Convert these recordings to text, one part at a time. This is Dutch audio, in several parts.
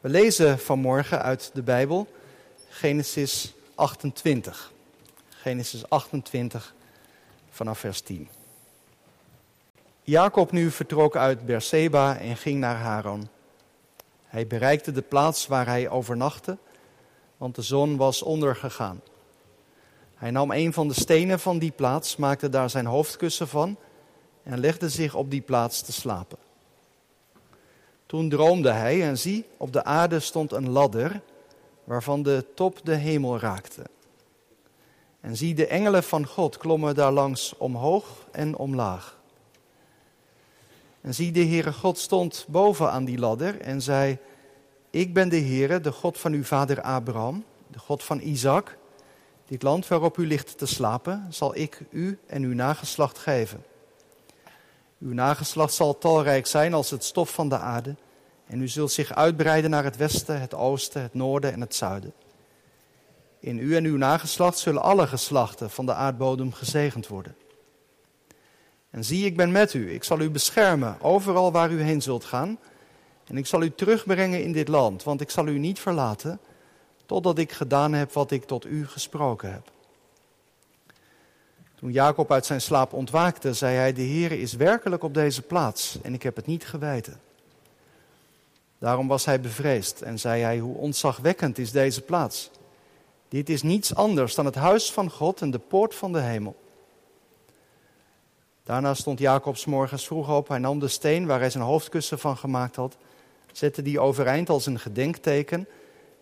We lezen vanmorgen uit de Bijbel Genesis 28. Genesis 28 vanaf vers 10. Jacob nu vertrok uit Berseba en ging naar Haran. Hij bereikte de plaats waar hij overnachtte, want de zon was ondergegaan. Hij nam een van de stenen van die plaats, maakte daar zijn hoofdkussen van en legde zich op die plaats te slapen. Toen droomde hij en zie, op de aarde stond een ladder waarvan de top de hemel raakte. En zie, de engelen van God klommen daar langs omhoog en omlaag. En zie, de Heere God stond boven aan die ladder en zei, ik ben de Heere, de God van uw vader Abraham, de God van Isaac. Dit land waarop u ligt te slapen, zal ik u en uw nageslacht geven. Uw nageslacht zal talrijk zijn als het stof van de aarde, en u zult zich uitbreiden naar het westen, het oosten, het noorden en het zuiden. In u en uw nageslacht zullen alle geslachten van de aardbodem gezegend worden. En zie, ik ben met u. Ik zal u beschermen overal waar u heen zult gaan. En ik zal u terugbrengen in dit land, want ik zal u niet verlaten totdat ik gedaan heb wat ik tot u gesproken heb. Toen Jacob uit zijn slaap ontwaakte, zei hij, de Heer is werkelijk op deze plaats en ik heb het niet geweten. Daarom was hij bevreesd en zei hij, hoe ontzagwekkend is deze plaats. Dit is niets anders dan het huis van God en de poort van de hemel. Daarna stond Jacob morgens vroeg op. Hij nam de steen waar hij zijn hoofdkussen van gemaakt had, zette die overeind als een gedenkteken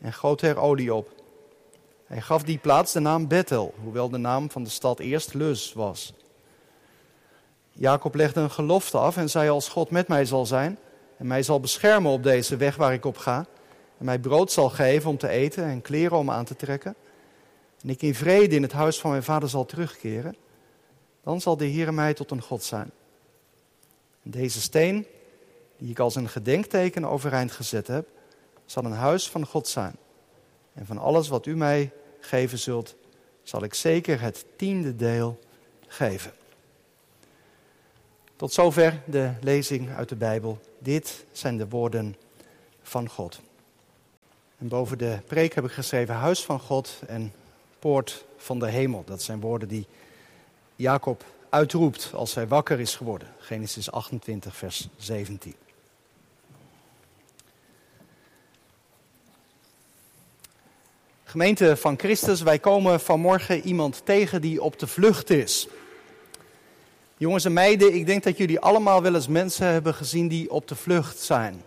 en goot er olie op. Hij gaf die plaats de naam Bethel, hoewel de naam van de stad eerst Luz was. Jacob legde een gelofte af en zei: Als God met mij zal zijn en mij zal beschermen op deze weg waar ik op ga, en mij brood zal geven om te eten en kleren om aan te trekken, en ik in vrede in het huis van mijn vader zal terugkeren, dan zal de Heer mij tot een God zijn. En deze steen, die ik als een gedenkteken overeind gezet heb, zal een huis van God zijn. En van alles wat u mij geven zult, zal ik zeker het tiende deel geven. Tot zover de lezing uit de Bijbel. Dit zijn de woorden van God. En boven de preek heb ik geschreven Huis van God en Poort van de Hemel. Dat zijn woorden die Jacob uitroept als hij wakker is geworden. Genesis 28, vers 17. Gemeente van Christus, wij komen vanmorgen iemand tegen die op de vlucht is. Jongens en meiden, ik denk dat jullie allemaal wel eens mensen hebben gezien die op de vlucht zijn.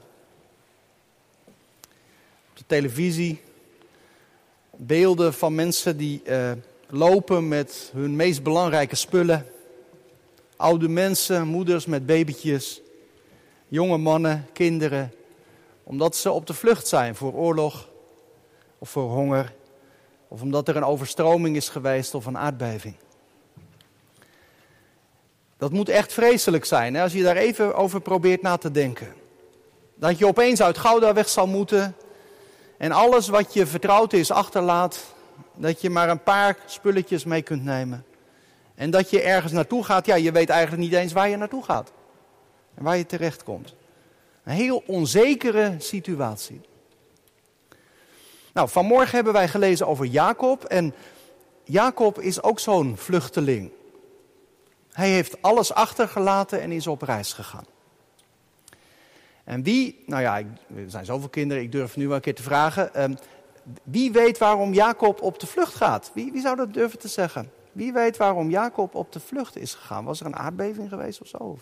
Op de televisie beelden van mensen die uh, lopen met hun meest belangrijke spullen. Oude mensen, moeders met babytjes, jonge mannen, kinderen. Omdat ze op de vlucht zijn voor oorlog of voor honger. Of omdat er een overstroming is geweest of een aardbeving. Dat moet echt vreselijk zijn hè, als je daar even over probeert na te denken. Dat je opeens uit Gouda weg zal moeten en alles wat je vertrouwd is achterlaat dat je maar een paar spulletjes mee kunt nemen. En dat je ergens naartoe gaat, ja, je weet eigenlijk niet eens waar je naartoe gaat. En waar je terecht komt. Een heel onzekere situatie. Nou, vanmorgen hebben wij gelezen over Jacob. En Jacob is ook zo'n vluchteling. Hij heeft alles achtergelaten en is op reis gegaan. En wie, nou ja, er zijn zoveel kinderen, ik durf nu wel een keer te vragen. Ehm, wie weet waarom Jacob op de vlucht gaat? Wie, wie zou dat durven te zeggen? Wie weet waarom Jacob op de vlucht is gegaan? Was er een aardbeving geweest of zo?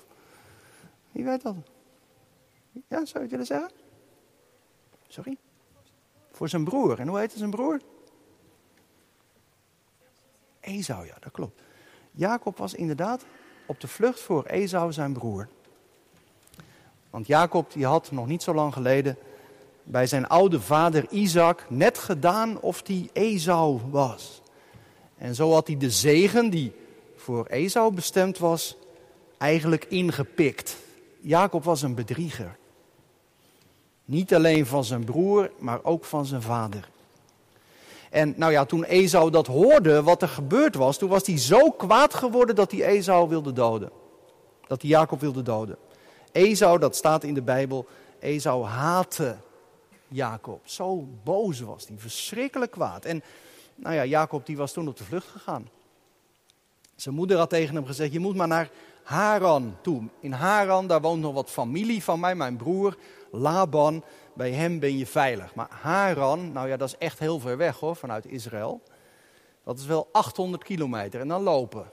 Wie weet dat? Ja, zou je het willen zeggen? Sorry? Voor zijn broer. En hoe heette zijn broer? Esau, ja, dat klopt. Jacob was inderdaad op de vlucht voor Esau, zijn broer. Want Jacob die had nog niet zo lang geleden bij zijn oude vader Isaac net gedaan of die Esau was. En zo had hij de zegen die voor Esau bestemd was, eigenlijk ingepikt. Jacob was een bedrieger. Niet alleen van zijn broer, maar ook van zijn vader. En nou ja, toen Esau dat hoorde, wat er gebeurd was, toen was hij zo kwaad geworden dat hij Esau wilde doden. Dat hij Jacob wilde doden. Esau, dat staat in de Bijbel, Esau haatte Jacob. Zo boos was hij, verschrikkelijk kwaad. En nou ja, Jacob die was toen op de vlucht gegaan. Zijn moeder had tegen hem gezegd, je moet maar naar Haran toe. In Haran, daar woont nog wat familie van mij, mijn broer Laban. Bij hem ben je veilig. Maar Haran, nou ja, dat is echt heel ver weg hoor, vanuit Israël. Dat is wel 800 kilometer en dan lopen.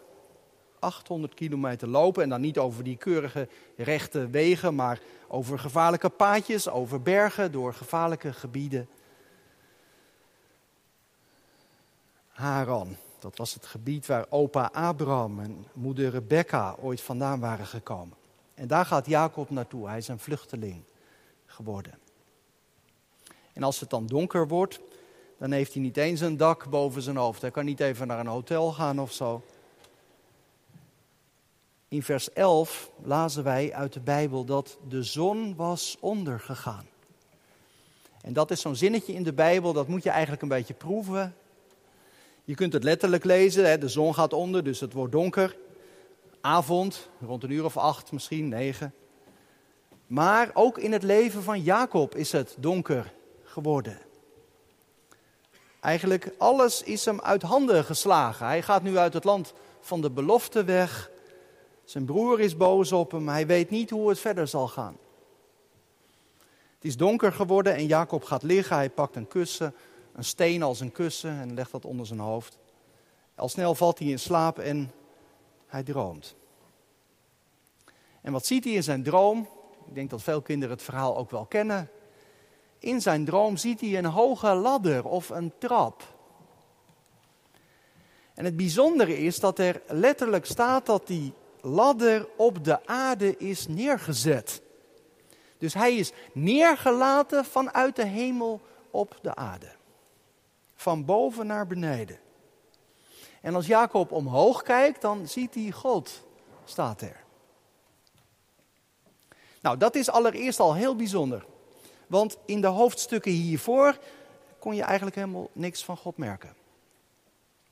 800 kilometer lopen en dan niet over die keurige rechte wegen, maar over gevaarlijke paadjes, over bergen, door gevaarlijke gebieden. Haran, dat was het gebied waar opa Abraham en moeder Rebecca ooit vandaan waren gekomen. En daar gaat Jacob naartoe, hij is een vluchteling geworden. En als het dan donker wordt, dan heeft hij niet eens een dak boven zijn hoofd. Hij kan niet even naar een hotel gaan of zo. In vers 11 lazen wij uit de Bijbel dat de zon was ondergegaan. En dat is zo'n zinnetje in de Bijbel, dat moet je eigenlijk een beetje proeven. Je kunt het letterlijk lezen, hè, de zon gaat onder, dus het wordt donker. Avond, rond een uur of acht, misschien negen. Maar ook in het leven van Jacob is het donker geworden. Eigenlijk alles is hem uit handen geslagen. Hij gaat nu uit het land van de belofte weg. Zijn broer is boos op hem. Hij weet niet hoe het verder zal gaan. Het is donker geworden en Jacob gaat liggen. Hij pakt een kussen, een steen als een kussen en legt dat onder zijn hoofd. Al snel valt hij in slaap en hij droomt. En wat ziet hij in zijn droom? Ik denk dat veel kinderen het verhaal ook wel kennen. In zijn droom ziet hij een hoge ladder of een trap. En het bijzondere is dat er letterlijk staat dat die ladder op de aarde is neergezet. Dus hij is neergelaten vanuit de hemel op de aarde. Van boven naar beneden. En als Jacob omhoog kijkt, dan ziet hij God, staat er. Nou, dat is allereerst al heel bijzonder. Want in de hoofdstukken hiervoor kon je eigenlijk helemaal niks van God merken.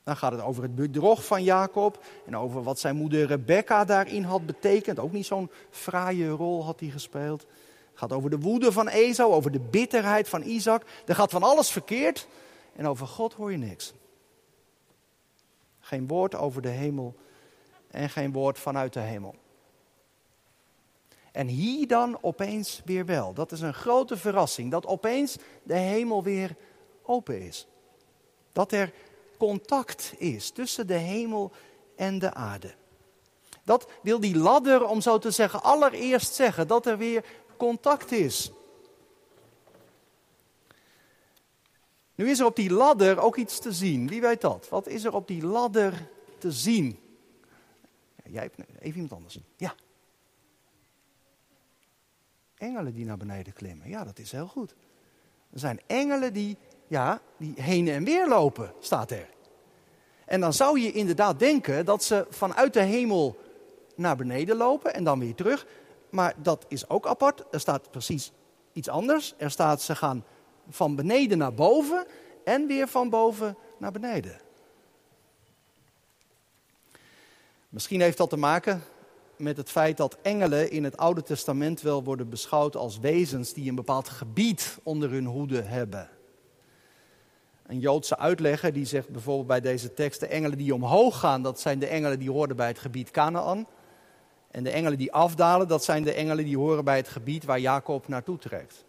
Dan gaat het over het bedrog van Jacob en over wat zijn moeder Rebecca daarin had betekend. Ook niet zo'n fraaie rol had hij gespeeld. Het gaat over de woede van Esau, over de bitterheid van Isaac. Er gaat van alles verkeerd en over God hoor je niks. Geen woord over de hemel en geen woord vanuit de hemel. En hier dan opeens weer wel. Dat is een grote verrassing. Dat opeens de hemel weer open is. Dat er contact is tussen de hemel en de aarde. Dat wil die ladder, om zo te zeggen, allereerst zeggen. Dat er weer contact is. Nu is er op die ladder ook iets te zien. Wie weet dat? Wat is er op die ladder te zien? Jij hebt even iemand anders. Ja engelen die naar beneden klimmen. Ja, dat is heel goed. Er zijn engelen die, ja, die heen en weer lopen, staat er. En dan zou je inderdaad denken dat ze vanuit de hemel naar beneden lopen en dan weer terug. Maar dat is ook apart. Er staat precies iets anders. Er staat ze gaan van beneden naar boven en weer van boven naar beneden. Misschien heeft dat te maken met het feit dat engelen in het Oude Testament wel worden beschouwd als wezens die een bepaald gebied onder hun hoede hebben. Een Joodse uitlegger die zegt bijvoorbeeld bij deze tekst: de engelen die omhoog gaan, dat zijn de engelen die horen bij het gebied Canaan. En de engelen die afdalen, dat zijn de engelen die horen bij het gebied waar Jacob naartoe trekt.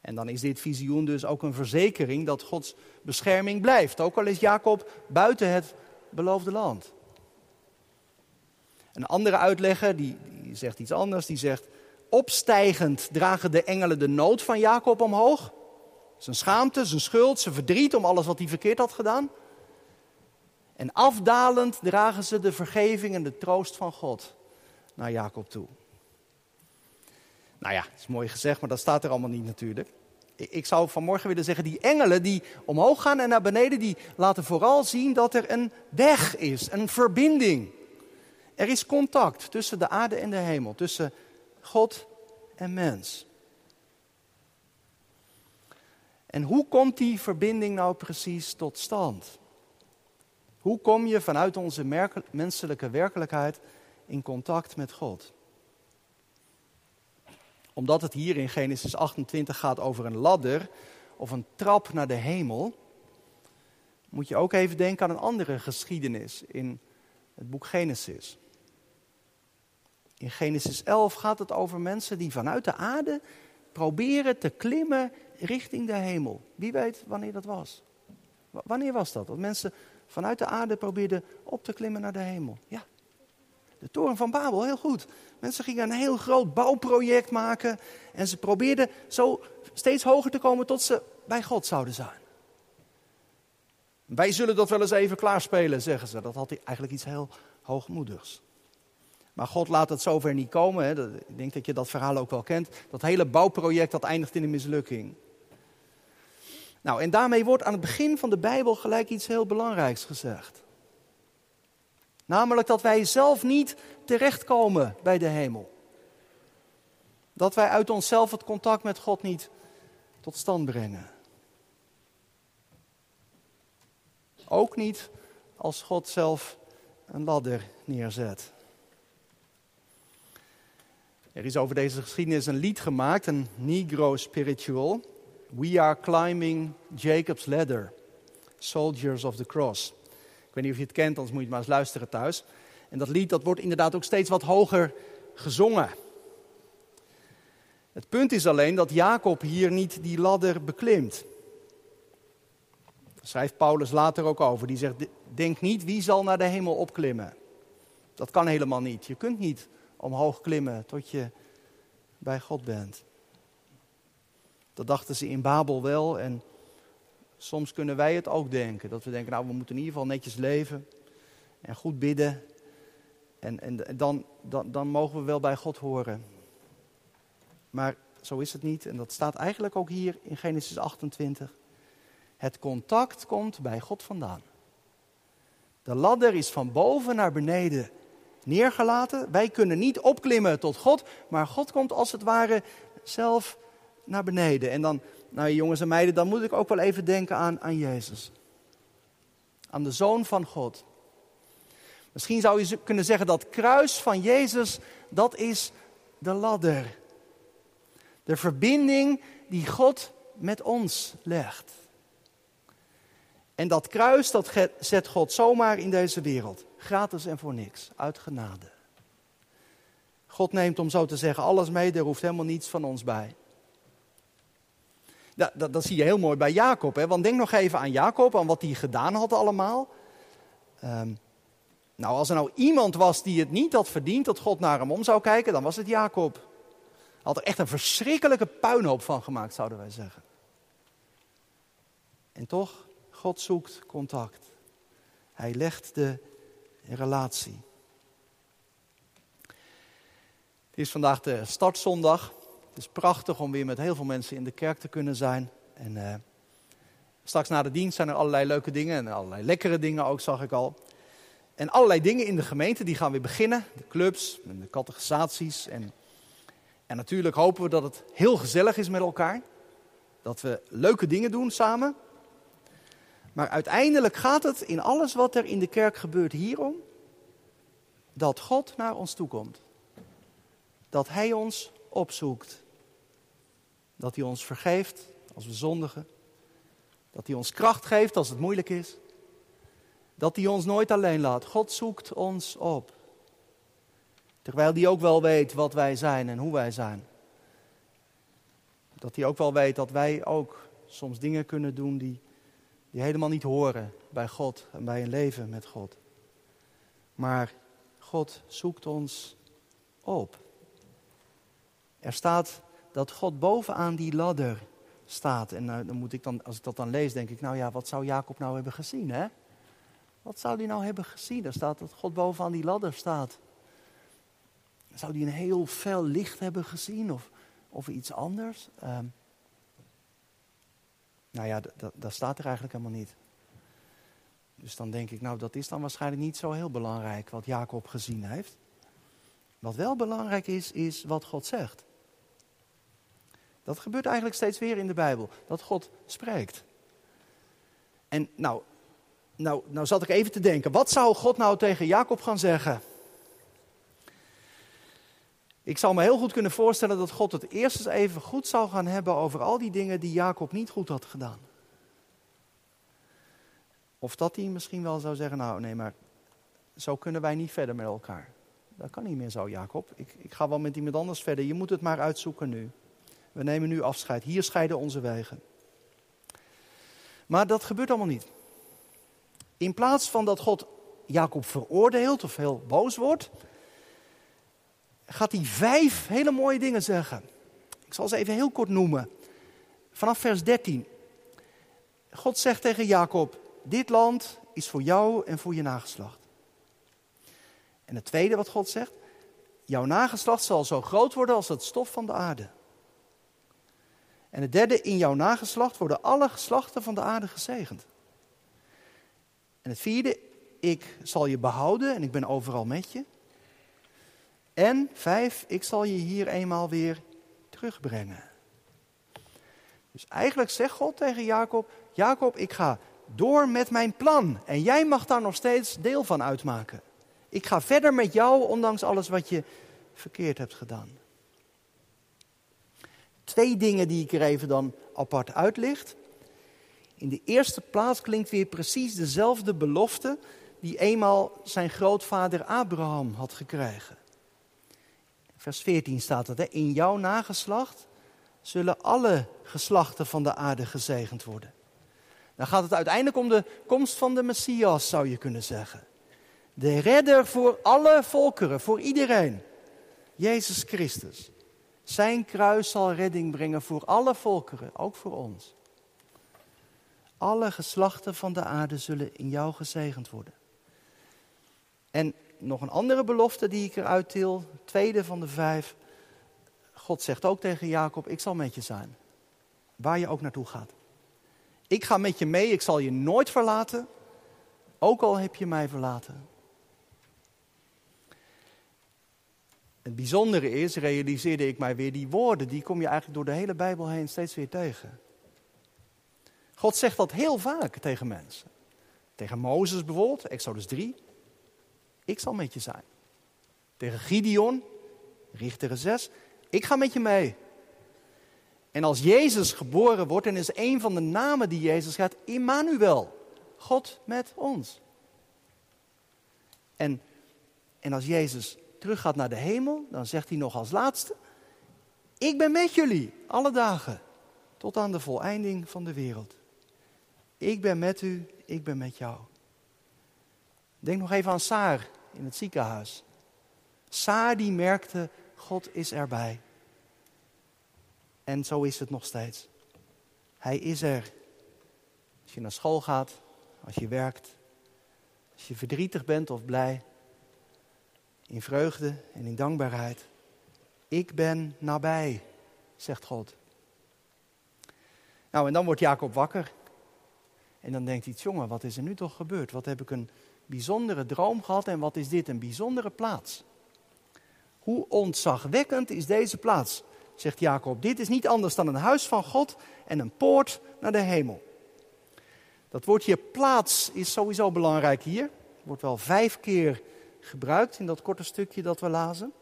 En dan is dit visioen dus ook een verzekering dat Gods bescherming blijft, ook al is Jacob buiten het beloofde land. Een andere uitlegger, die, die zegt iets anders, die zegt... Opstijgend dragen de engelen de nood van Jacob omhoog. Zijn schaamte, zijn schuld, zijn verdriet om alles wat hij verkeerd had gedaan. En afdalend dragen ze de vergeving en de troost van God naar Jacob toe. Nou ja, het is mooi gezegd, maar dat staat er allemaal niet natuurlijk. Ik zou vanmorgen willen zeggen, die engelen die omhoog gaan en naar beneden, die laten vooral zien dat er een weg is, een verbinding. Er is contact tussen de aarde en de hemel, tussen God en mens. En hoe komt die verbinding nou precies tot stand? Hoe kom je vanuit onze menselijke werkelijkheid in contact met God? omdat het hier in Genesis 28 gaat over een ladder of een trap naar de hemel, moet je ook even denken aan een andere geschiedenis in het boek Genesis. In Genesis 11 gaat het over mensen die vanuit de aarde proberen te klimmen richting de hemel. Wie weet wanneer dat was? Wanneer was dat? Dat mensen vanuit de aarde probeerden op te klimmen naar de hemel. Ja, de toren van Babel, heel goed. Mensen gingen een heel groot bouwproject maken en ze probeerden zo steeds hoger te komen tot ze bij God zouden zijn. Wij zullen dat wel eens even klaarspelen, zeggen ze. Dat had eigenlijk iets heel hoogmoedigs. Maar God laat het zover niet komen. Hè. Ik denk dat je dat verhaal ook wel kent. Dat hele bouwproject dat eindigt in een mislukking. Nou, en daarmee wordt aan het begin van de Bijbel gelijk iets heel belangrijks gezegd. Namelijk dat wij zelf niet terechtkomen bij de hemel. Dat wij uit onszelf het contact met God niet tot stand brengen. Ook niet als God zelf een ladder neerzet. Er is over deze geschiedenis een lied gemaakt, een Negro spiritual. We are climbing Jacob's ladder, soldiers of the cross. Ik weet niet of je het kent, anders moet je maar eens luisteren thuis. En dat lied dat wordt inderdaad ook steeds wat hoger gezongen. Het punt is alleen dat Jacob hier niet die ladder beklimt. Daar schrijft Paulus later ook over. Die zegt, denk niet wie zal naar de hemel opklimmen. Dat kan helemaal niet. Je kunt niet omhoog klimmen tot je bij God bent. Dat dachten ze in Babel wel en soms kunnen wij het ook denken. Dat we denken, nou we moeten in ieder geval netjes leven en goed bidden. En, en dan, dan, dan mogen we wel bij God horen. Maar zo is het niet en dat staat eigenlijk ook hier in Genesis 28. Het contact komt bij God vandaan. De ladder is van boven naar beneden neergelaten. Wij kunnen niet opklimmen tot God, maar God komt als het ware zelf naar beneden. En dan, nou jongens en meiden, dan moet ik ook wel even denken aan, aan Jezus. Aan de Zoon van God. Misschien zou je kunnen zeggen dat kruis van Jezus, dat is de ladder. De verbinding die God met ons legt. En dat kruis, dat zet God zomaar in deze wereld. Gratis en voor niks, uit genade. God neemt, om zo te zeggen, alles mee, er hoeft helemaal niets van ons bij. Dat, dat, dat zie je heel mooi bij Jacob. Hè? Want denk nog even aan Jacob, aan wat hij gedaan had allemaal. Ehm, nou, als er nou iemand was die het niet had verdiend dat God naar hem om zou kijken, dan was het Jacob. Had er echt een verschrikkelijke puinhoop van gemaakt, zouden wij zeggen. En toch, God zoekt contact. Hij legt de relatie. Het is vandaag de startzondag. Het is prachtig om weer met heel veel mensen in de kerk te kunnen zijn. En uh, straks na de dienst zijn er allerlei leuke dingen en allerlei lekkere dingen ook, zag ik al. En allerlei dingen in de gemeente die gaan weer beginnen. De clubs en de categorisaties. En, en natuurlijk hopen we dat het heel gezellig is met elkaar. Dat we leuke dingen doen samen. Maar uiteindelijk gaat het in alles wat er in de kerk gebeurt hierom. Dat God naar ons toe komt. Dat Hij ons opzoekt. Dat hij ons vergeeft als we zondigen. Dat hij ons kracht geeft als het moeilijk is. Dat hij ons nooit alleen laat. God zoekt ons op. Terwijl hij ook wel weet wat wij zijn en hoe wij zijn. Dat hij ook wel weet dat wij ook soms dingen kunnen doen die, die helemaal niet horen bij God en bij een leven met God. Maar God zoekt ons op. Er staat dat God bovenaan die ladder staat. En uh, dan moet ik dan, als ik dat dan lees, denk ik, nou ja, wat zou Jacob nou hebben gezien, hè? Wat zou hij nou hebben gezien? Er staat dat God bovenaan die ladder staat. Zou hij een heel fel licht hebben gezien of, of iets anders? Uh, nou ja, dat staat er eigenlijk helemaal niet. Dus dan denk ik, nou dat is dan waarschijnlijk niet zo heel belangrijk wat Jacob gezien heeft. Wat wel belangrijk is, is wat God zegt. Dat gebeurt eigenlijk steeds weer in de Bijbel, dat God spreekt. En nou, nou, nou zat ik even te denken, wat zou God nou tegen Jacob gaan zeggen? Ik zou me heel goed kunnen voorstellen dat God het eerst eens even goed zou gaan hebben over al die dingen die Jacob niet goed had gedaan. Of dat hij misschien wel zou zeggen, nou nee, maar zo kunnen wij niet verder met elkaar. Dat kan niet meer zo, Jacob. Ik, ik ga wel met iemand anders verder. Je moet het maar uitzoeken nu. We nemen nu afscheid. Hier scheiden onze wegen. Maar dat gebeurt allemaal niet. In plaats van dat God Jacob veroordeelt of heel boos wordt, gaat hij vijf hele mooie dingen zeggen. Ik zal ze even heel kort noemen. Vanaf vers 13. God zegt tegen Jacob: Dit land is voor jou en voor je nageslacht. En het tweede wat God zegt: Jouw nageslacht zal zo groot worden als het stof van de aarde. En het derde: In jouw nageslacht worden alle geslachten van de aarde gezegend. En het vierde: Ik zal je behouden en ik ben overal met je. En vijf, ik zal je hier eenmaal weer terugbrengen. Dus eigenlijk zegt God tegen Jacob: Jacob, ik ga door met mijn plan. En jij mag daar nog steeds deel van uitmaken. Ik ga verder met jou, ondanks alles wat je verkeerd hebt gedaan. Twee dingen die ik er even dan apart uitlicht. In de eerste plaats klinkt weer precies dezelfde belofte die eenmaal zijn grootvader Abraham had gekregen. Vers 14 staat hè? in jouw nageslacht zullen alle geslachten van de aarde gezegend worden. Dan gaat het uiteindelijk om de komst van de Messias, zou je kunnen zeggen. De redder voor alle volkeren, voor iedereen. Jezus Christus. Zijn kruis zal redding brengen voor alle volkeren, ook voor ons. Alle geslachten van de aarde zullen in jou gezegend worden. En nog een andere belofte die ik eruit til, tweede van de vijf. God zegt ook tegen Jacob, ik zal met je zijn. Waar je ook naartoe gaat. Ik ga met je mee, ik zal je nooit verlaten, ook al heb je mij verlaten. Het bijzondere is, realiseerde ik mij weer, die woorden, die kom je eigenlijk door de hele Bijbel heen steeds weer tegen. God zegt dat heel vaak tegen mensen. Tegen Mozes bijvoorbeeld, Exodus 3. Ik zal met je zijn. Tegen Gideon, Richter 6. Ik ga met je mee. En als Jezus geboren wordt, en is een van de namen die Jezus gaat, Immanuel. God met ons. En, en als Jezus teruggaat naar de hemel, dan zegt hij nog als laatste: Ik ben met jullie alle dagen, tot aan de voleinding van de wereld. Ik ben met u, ik ben met jou. Denk nog even aan Saar in het ziekenhuis. Saar die merkte, God is erbij. En zo is het nog steeds. Hij is er. Als je naar school gaat, als je werkt, als je verdrietig bent of blij, in vreugde en in dankbaarheid. Ik ben nabij, zegt God. Nou, en dan wordt Jacob wakker. En dan denkt hij, jongen, wat is er nu toch gebeurd? Wat heb ik een bijzondere droom gehad en wat is dit een bijzondere plaats? Hoe ontzagwekkend is deze plaats, zegt Jacob. Dit is niet anders dan een huis van God en een poort naar de hemel. Dat woordje plaats is sowieso belangrijk hier. Wordt wel vijf keer gebruikt in dat korte stukje dat we lazen.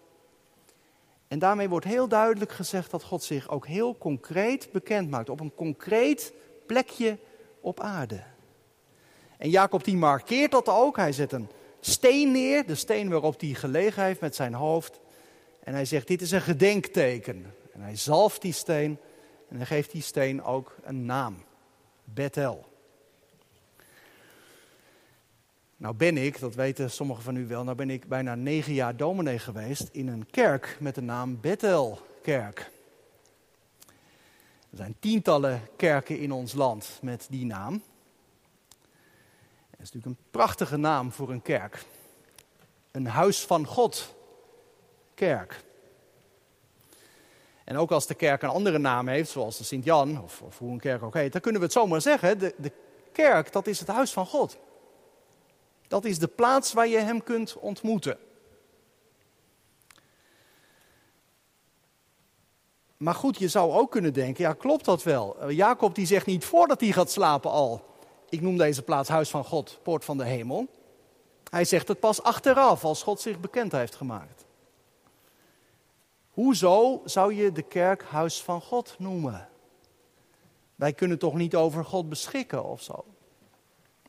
En daarmee wordt heel duidelijk gezegd dat God zich ook heel concreet bekend maakt. Op een concreet plekje op aarde. En Jacob die markeert dat ook. Hij zet een steen neer, de steen waarop hij gelegen heeft met zijn hoofd. En hij zegt, dit is een gedenkteken. En hij zalft die steen en hij geeft die steen ook een naam. Bethel. Nou ben ik, dat weten sommigen van u wel, nou ben ik bijna negen jaar dominee geweest in een kerk met de naam Bethelkerk. Er zijn tientallen kerken in ons land met die naam. Het is natuurlijk een prachtige naam voor een kerk. Een huis van God, kerk. En ook als de kerk een andere naam heeft, zoals de Sint-Jan, of, of, hoe een kerk ook heet, dan kunnen we het zomaar zeggen. De, de kerk, dat is het huis van God. Dat is de plaats waar je Hem kunt ontmoeten. Maar goed, je zou ook kunnen denken, ja klopt dat wel? Eh, Jacob die zegt niet voordat hij gaat slapen al, ik noem deze plaats Huis van God, Poort van de Hemel. Hij zegt het pas achteraf, als God zich bekend heeft gemaakt. Hoezo zou je de kerk huis van God noemen? Wij kunnen toch niet over God beschikken of zo?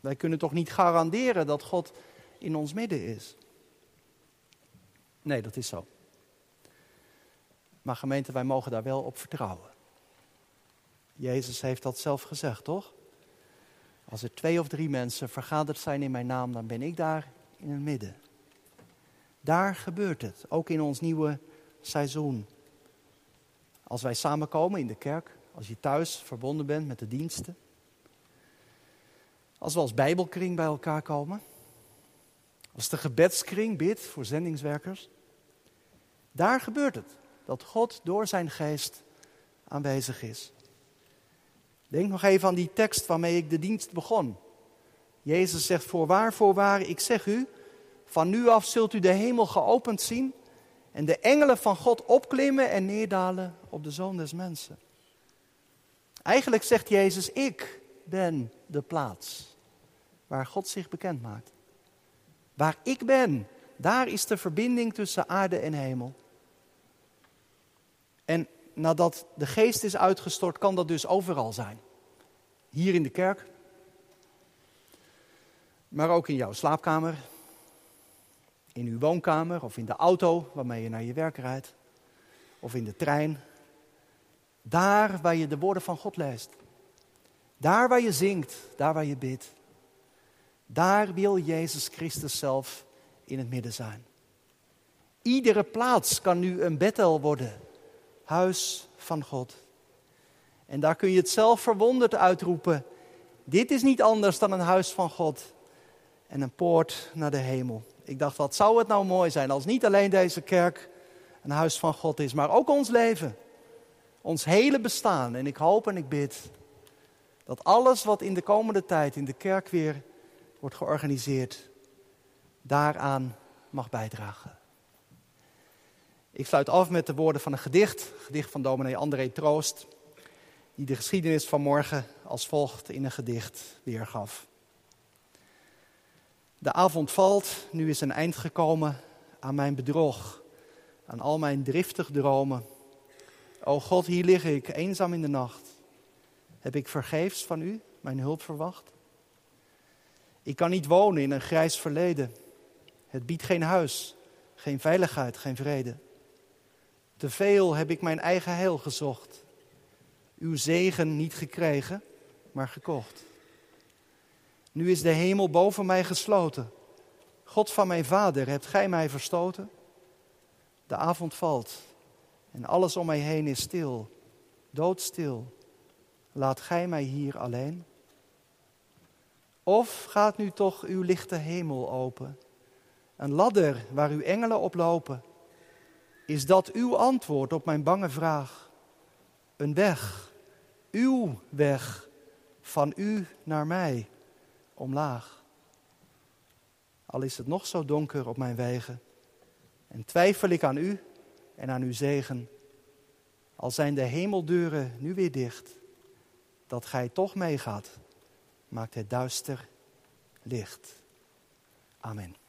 Wij kunnen toch niet garanderen dat God in ons midden is? Nee, dat is zo. Maar gemeente, wij mogen daar wel op vertrouwen. Jezus heeft dat zelf gezegd, toch? Als er twee of drie mensen vergaderd zijn in mijn naam, dan ben ik daar in het midden. Daar gebeurt het, ook in ons nieuwe seizoen. Als wij samenkomen in de kerk, als je thuis verbonden bent met de diensten. Als we als Bijbelkring bij elkaar komen. Als de gebedskring bidt voor zendingswerkers. Daar gebeurt het. Dat God door zijn geest aanwezig is. Denk nog even aan die tekst waarmee ik de dienst begon. Jezus zegt: Voorwaar, voorwaar, ik zeg u, van nu af zult u de hemel geopend zien en de engelen van God opklimmen en neerdalen op de zoon des mensen. Eigenlijk zegt Jezus: Ik ben de plaats waar God zich bekend maakt. Waar ik ben, daar is de verbinding tussen aarde en hemel. En nadat de geest is uitgestort, kan dat dus overal zijn. Hier in de kerk, maar ook in jouw slaapkamer, in uw woonkamer of in de auto waarmee je naar je werk rijdt, of in de trein. Daar waar je de woorden van God leest. Daar waar je zingt, daar waar je bidt. Daar wil Jezus Christus zelf in het midden zijn. Iedere plaats kan nu een Bethel worden huis van God. En daar kun je het zelf verwonderd uitroepen. Dit is niet anders dan een huis van God en een poort naar de hemel. Ik dacht, wat zou het nou mooi zijn als niet alleen deze kerk een huis van God is, maar ook ons leven. Ons hele bestaan. En ik hoop en ik bid dat alles wat in de komende tijd in de kerk weer wordt georganiseerd, daaraan mag bijdragen. Ik sluit af met de woorden van een gedicht, gedicht van dominee André Troost, die de geschiedenis van morgen als volgt in een gedicht weergaf. De avond valt, nu is een eind gekomen aan mijn bedrog, aan al mijn driftig dromen. O God, hier lig ik, eenzaam in de nacht. Heb ik vergeefs van u mijn hulp verwacht? Ik kan niet wonen in een grijs verleden. Het biedt geen huis, geen veiligheid, geen vrede. Te veel heb ik mijn eigen heil gezocht. Uw zegen niet gekregen, maar gekocht. Nu is de hemel boven mij gesloten. God van mijn vader, hebt gij mij verstoten? De avond valt en alles om mij heen is stil, doodstil. Laat gij mij hier alleen? Of gaat nu toch uw lichte hemel open? Een ladder waar uw engelen op lopen? Is dat uw antwoord op mijn bange vraag? Een weg, uw weg, van u naar mij, omlaag. Al is het nog zo donker op mijn wegen, en twijfel ik aan u en aan uw zegen, al zijn de hemeldeuren nu weer dicht, dat gij toch meegaat, maakt het duister licht. Amen.